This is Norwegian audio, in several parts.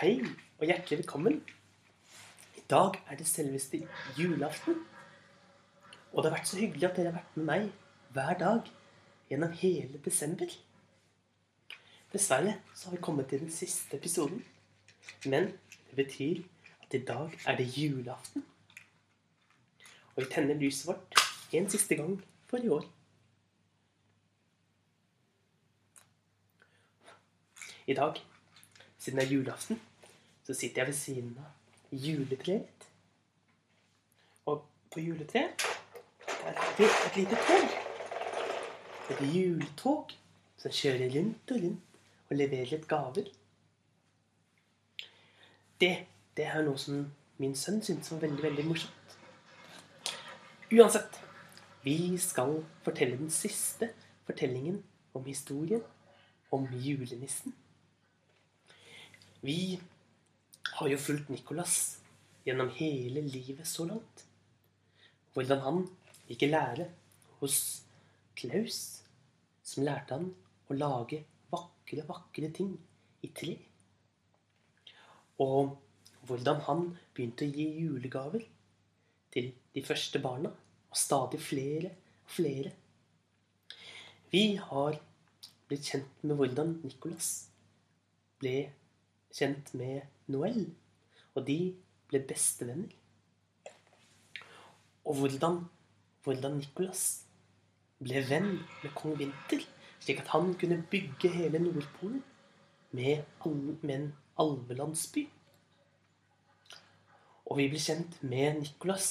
Hei og hjertelig velkommen. I dag er det selveste julaften. Og det har vært så hyggelig at dere har vært med meg hver dag gjennom hele desember. Dessverre så har vi kommet til den siste episoden. Men det betyr at i dag er det julaften. Og vi tenner lyset vårt en siste gang for i år. I dag, siden det er julaften, så sitter jeg ved siden av juletreet. Og på juletreet der er det et lite tog. Et juletog som kjører rundt og rundt og leverer litt gaver. Det, det er noe som min sønn syntes var veldig, veldig morsomt. Uansett, vi skal fortelle den siste fortellingen om historien om julenissen. Vi har jo fulgt Nikolas gjennom hele livet så langt. Hvordan han gikk i lære hos Klaus, som lærte han å lage vakre, vakre ting i tre. Og hvordan han begynte å gi julegaver til de første barna, og stadig flere og flere. Vi har blitt kjent med hvordan Nikolas ble kjent med Noëlle. og de ble bestevenner. Og hvordan, hvordan Nikolas ble venn med kong Vinter, slik at han kunne bygge hele Nordpolen med, med en alvelandsby. Og vi ble kjent med Nikolas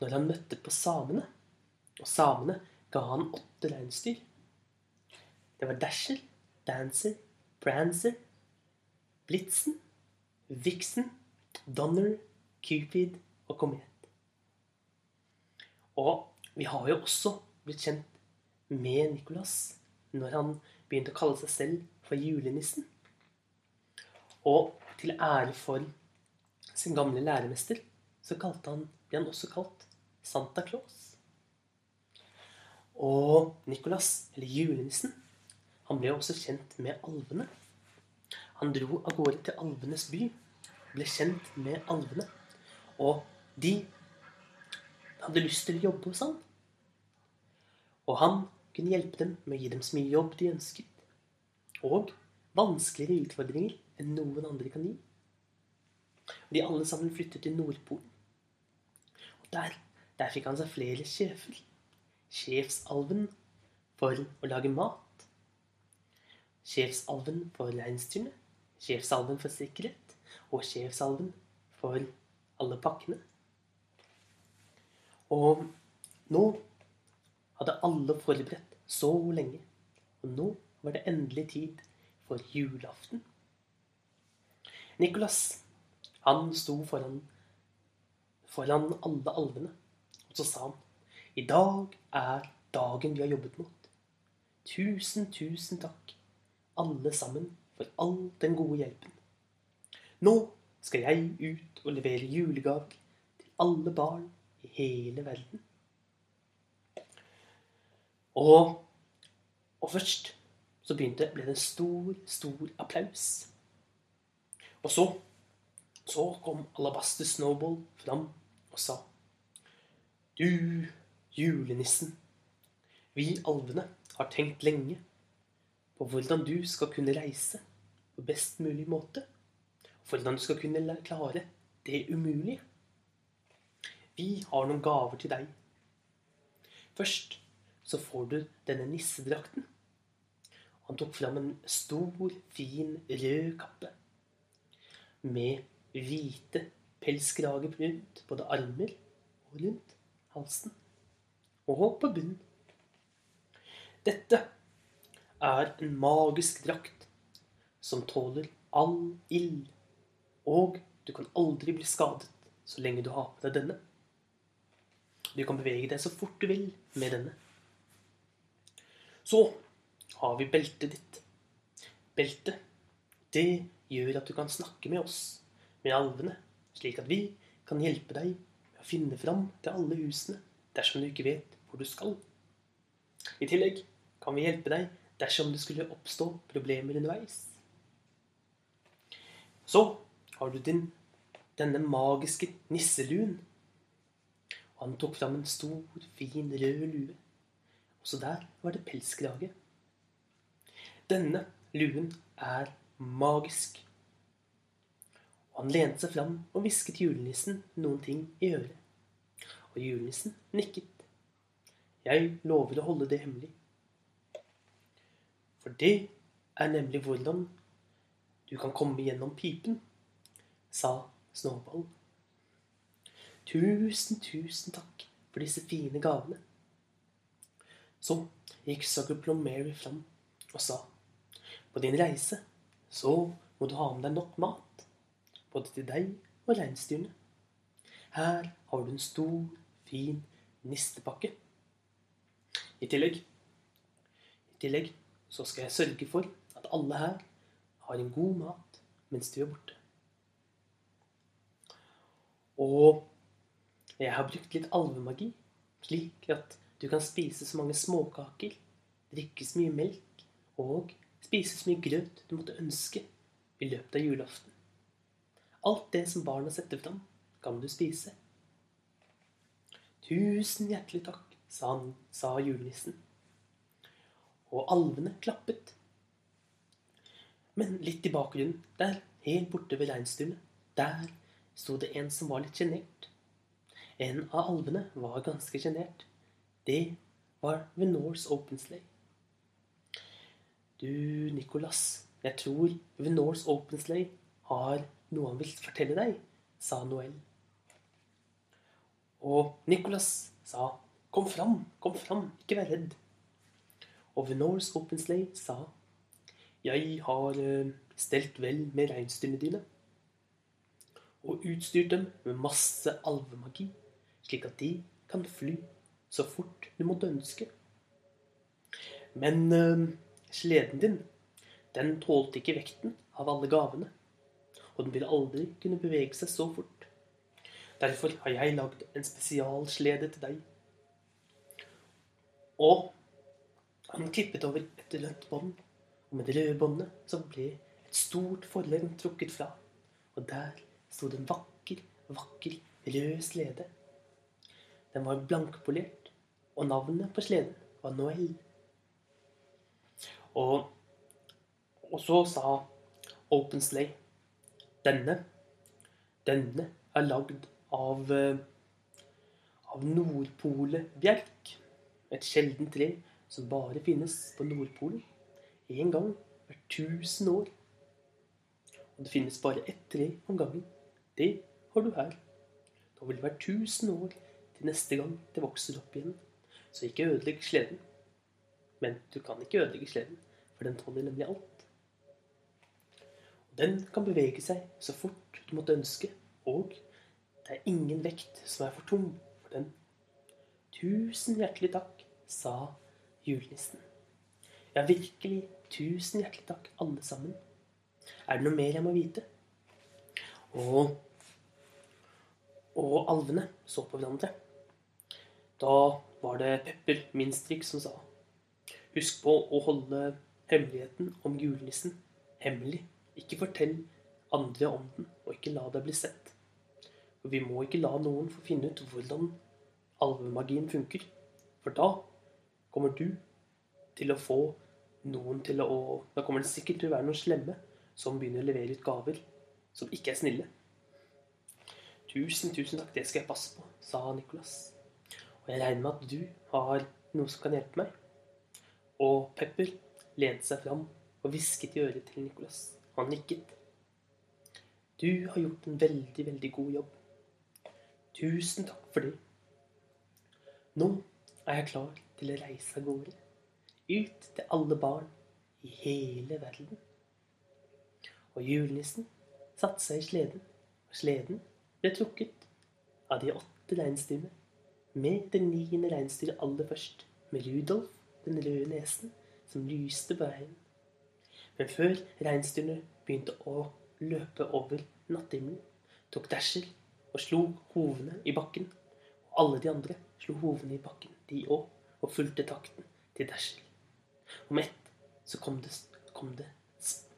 når han møtte på samene. Og samene ga han åtte reinsdyr. Det var Dasher, Dancer, Prancer, Blitzen, Vixen, Donner, Cupid og Komet. Og vi har jo også blitt kjent med Nicholas når han begynte å kalle seg selv for julenissen. Og til ære for sin gamle læremester så han, ble han også kalt Santa Claus. Og Nicholas, eller julenissen, han ble også kjent med alvene. Han dro av gårde til alvenes by, ble kjent med alvene. Og de hadde lyst til å jobbe hos han. Og han kunne hjelpe dem med å gi dem så mye jobb de ønsket. Og vanskeligere utfordringer enn noen andre kan gi. De alle sammen flyttet til Nordpolen. Og der, der fikk han seg flere sjefer. Sjefsalven for å lage mat. Sjefsalven for reinsdyrene. Sjefsalven for sikkerhet. Og sjefsalven for alle pakkene. Og nå hadde alle forberedt så lenge. Og nå var det endelig tid for julaften. Nicholas, han sto foran, foran alle alvene, og så sa han i dag er dagen vi har jobbet mot. Tusen, tusen takk, alle sammen, for all den gode hjelpen. Nå skal jeg ut og levere julegave til alle barn i hele verden. Og, og først så begynte, ble det en stor, stor applaus. Og så, så kom Alabaster Snowball fram og sa Du, julenissen, vi alvene har tenkt lenge på hvordan du skal kunne reise på best mulig måte. Hvordan du skal kunne klare det umulige. Vi har noen gaver til deg. Først så får du denne nissedrakten. Han tok fram en stor, fin, rød kappe med hvite pelskrager rundt både armer og rundt halsen. Og på bunnen. Dette er en magisk drakt som tåler all ild. Og du kan aldri bli skadet så lenge du har på deg denne. Du kan bevege deg så fort du vil med denne. Så har vi beltet ditt. Beltet, det gjør at du kan snakke med oss, med alvene, slik at vi kan hjelpe deg med å finne fram til alle husene dersom du ikke vet hvor du skal. I tillegg kan vi hjelpe deg dersom det skulle oppstå problemer underveis. Så har du din, denne magiske nisseluen. Og han tok fram en stor, fin, rød lue. Også der var det pelskrage. Denne luen er magisk. Og han lente seg fram og hvisket julenissen noen ting i øret. Og julenissen nikket. Jeg lover å holde det hemmelig. For det er nemlig hvordan du kan komme gjennom pipen, sa Snowball. Tusen, tusen takk for disse fine gavene. Så gikk Suggerplum Mary fram og sa, på din reise så må du ha med deg nok mat, både til deg og reinsdyrene. Her har du en stor, fin nistepakke. I tillegg, i tillegg så skal jeg sørge for at alle her har en god mat mens du er borte. Og jeg har brukt litt alvemagi, slik at du kan spise så mange småkaker, drikke så mye melk og spise så mye grøt du måtte ønske i løpet av julaften. Alt det som barna setter fram, kan du spise. Tusen hjertelig takk, sa, han, sa julenissen. Og alvene klappet. Men litt i bakgrunnen, der, helt borte ved reinsdyrene, der sto det en som var litt sjenert. En av alvene var ganske sjenert. Det var Venors Openslay. Du, Nicolas, jeg tror Venors Openslay har noe han vil fortelle deg, sa Noel. Og Nicolas sa, kom fram, kom fram, ikke vær redd. Og Venors Oppensley sa, jeg har eh, stelt vel med reinsdyrene dine. Og utstyrt dem med masse alvemagi, slik at de kan fly så fort du måtte ønske. Men øh, sleden din, den tålte ikke vekten av alle gavene. Og den ville aldri kunne bevege seg så fort. Derfor har jeg lagd en spesialslede til deg. Og han klippet over et rødt bånd og med det røde båndet så ble et stort forlem trukket fra. Og der sto det en vakker, vakker rød slede. Den var blankpolert, og navnet på sleden var Noel. Og, og så sa Openslay denne, denne er lagd av, eh, av nordpolebjerk. Et sjeldent tre som bare finnes på Nordpolen én gang hvert tusen år. Og det finnes bare ett tre om gangen. Det har du her. Da vil det være tusen år til neste gang det vokser opp igjen. Så ikke ødelegg sleden. Men du kan ikke ødelegge sleden, for den tåler nemlig alt. Og den kan bevege seg så fort du måtte ønske, og det er ingen vekt som er for tung for den. Tusen hjertelig takk, sa julenissen. Ja, virkelig. Tusen hjertelig takk, alle sammen. Er det noe mer jeg må vite? Og, og alvene så på hverandre. Da var det Pepper Minstrik som sa Husk på å holde hemmeligheten om julenissen hemmelig. Ikke fortell andre om den, og ikke la det bli sett. For vi må ikke la noen få finne ut hvordan alvemagien funker. For da kommer du til å få noen til å Da kommer det sikkert til å være noen slemme som begynner å levere ut gaver som ikke er snille. Tusen, tusen takk, det skal jeg passe på, sa Nicholas. Og jeg regner med at du har noe som kan hjelpe meg. Og Pepper lente seg fram og hvisket i øret til Nicholas. Han nikket. Du har gjort en veldig, veldig god jobb. Tusen takk for det. Nå er jeg klar til å reise av gårde ut til alle barn i hele verden. Og julenissen satte seg i sleden, og sleden ble trukket av de åtte reinsdyrene, med det niende reinsdyret aller først, med Rudolf, den røde nesen, som lyste på veien. Men før reinsdyrene begynte å løpe over natthimmelen, tok Dasher og slo hovene i bakken. Og alle de andre slo hovene i bakken, de òg, og fulgte takten til Dasher. Om ett så kom det, kom det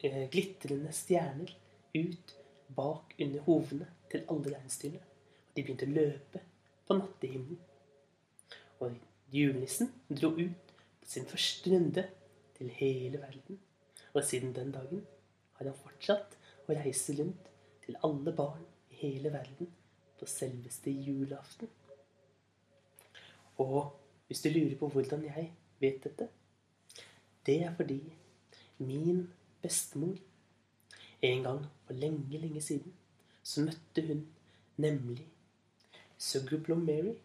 eh, glitrende stjerner ut bak under hovene til alle reinsdyrene. Og de begynte å løpe på nattehimmelen. Og julenissen dro ut på sin første runde til hele verden. Og siden den dagen har han fortsatt å reise rundt til alle barn i hele verden på selveste julaften. Og hvis du lurer på hvordan jeg vet dette, det er fordi min bestemor en gang for lenge, lenge siden så møtte hun nemlig Sugarblom Mary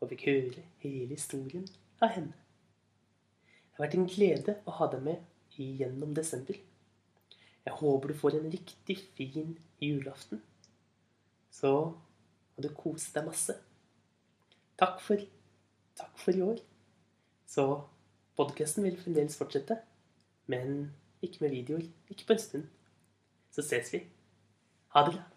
og fikk høre hele historien av henne. Det har vært en glede å ha deg med gjennom desember. Jeg håper du får en riktig fin julaften. Så må du kose deg masse. Takk for, takk for i år. Så podkasten vil fremdeles fortsette, men ikke med videoer. Ikke på en stund. Så ses vi. Ha det bra.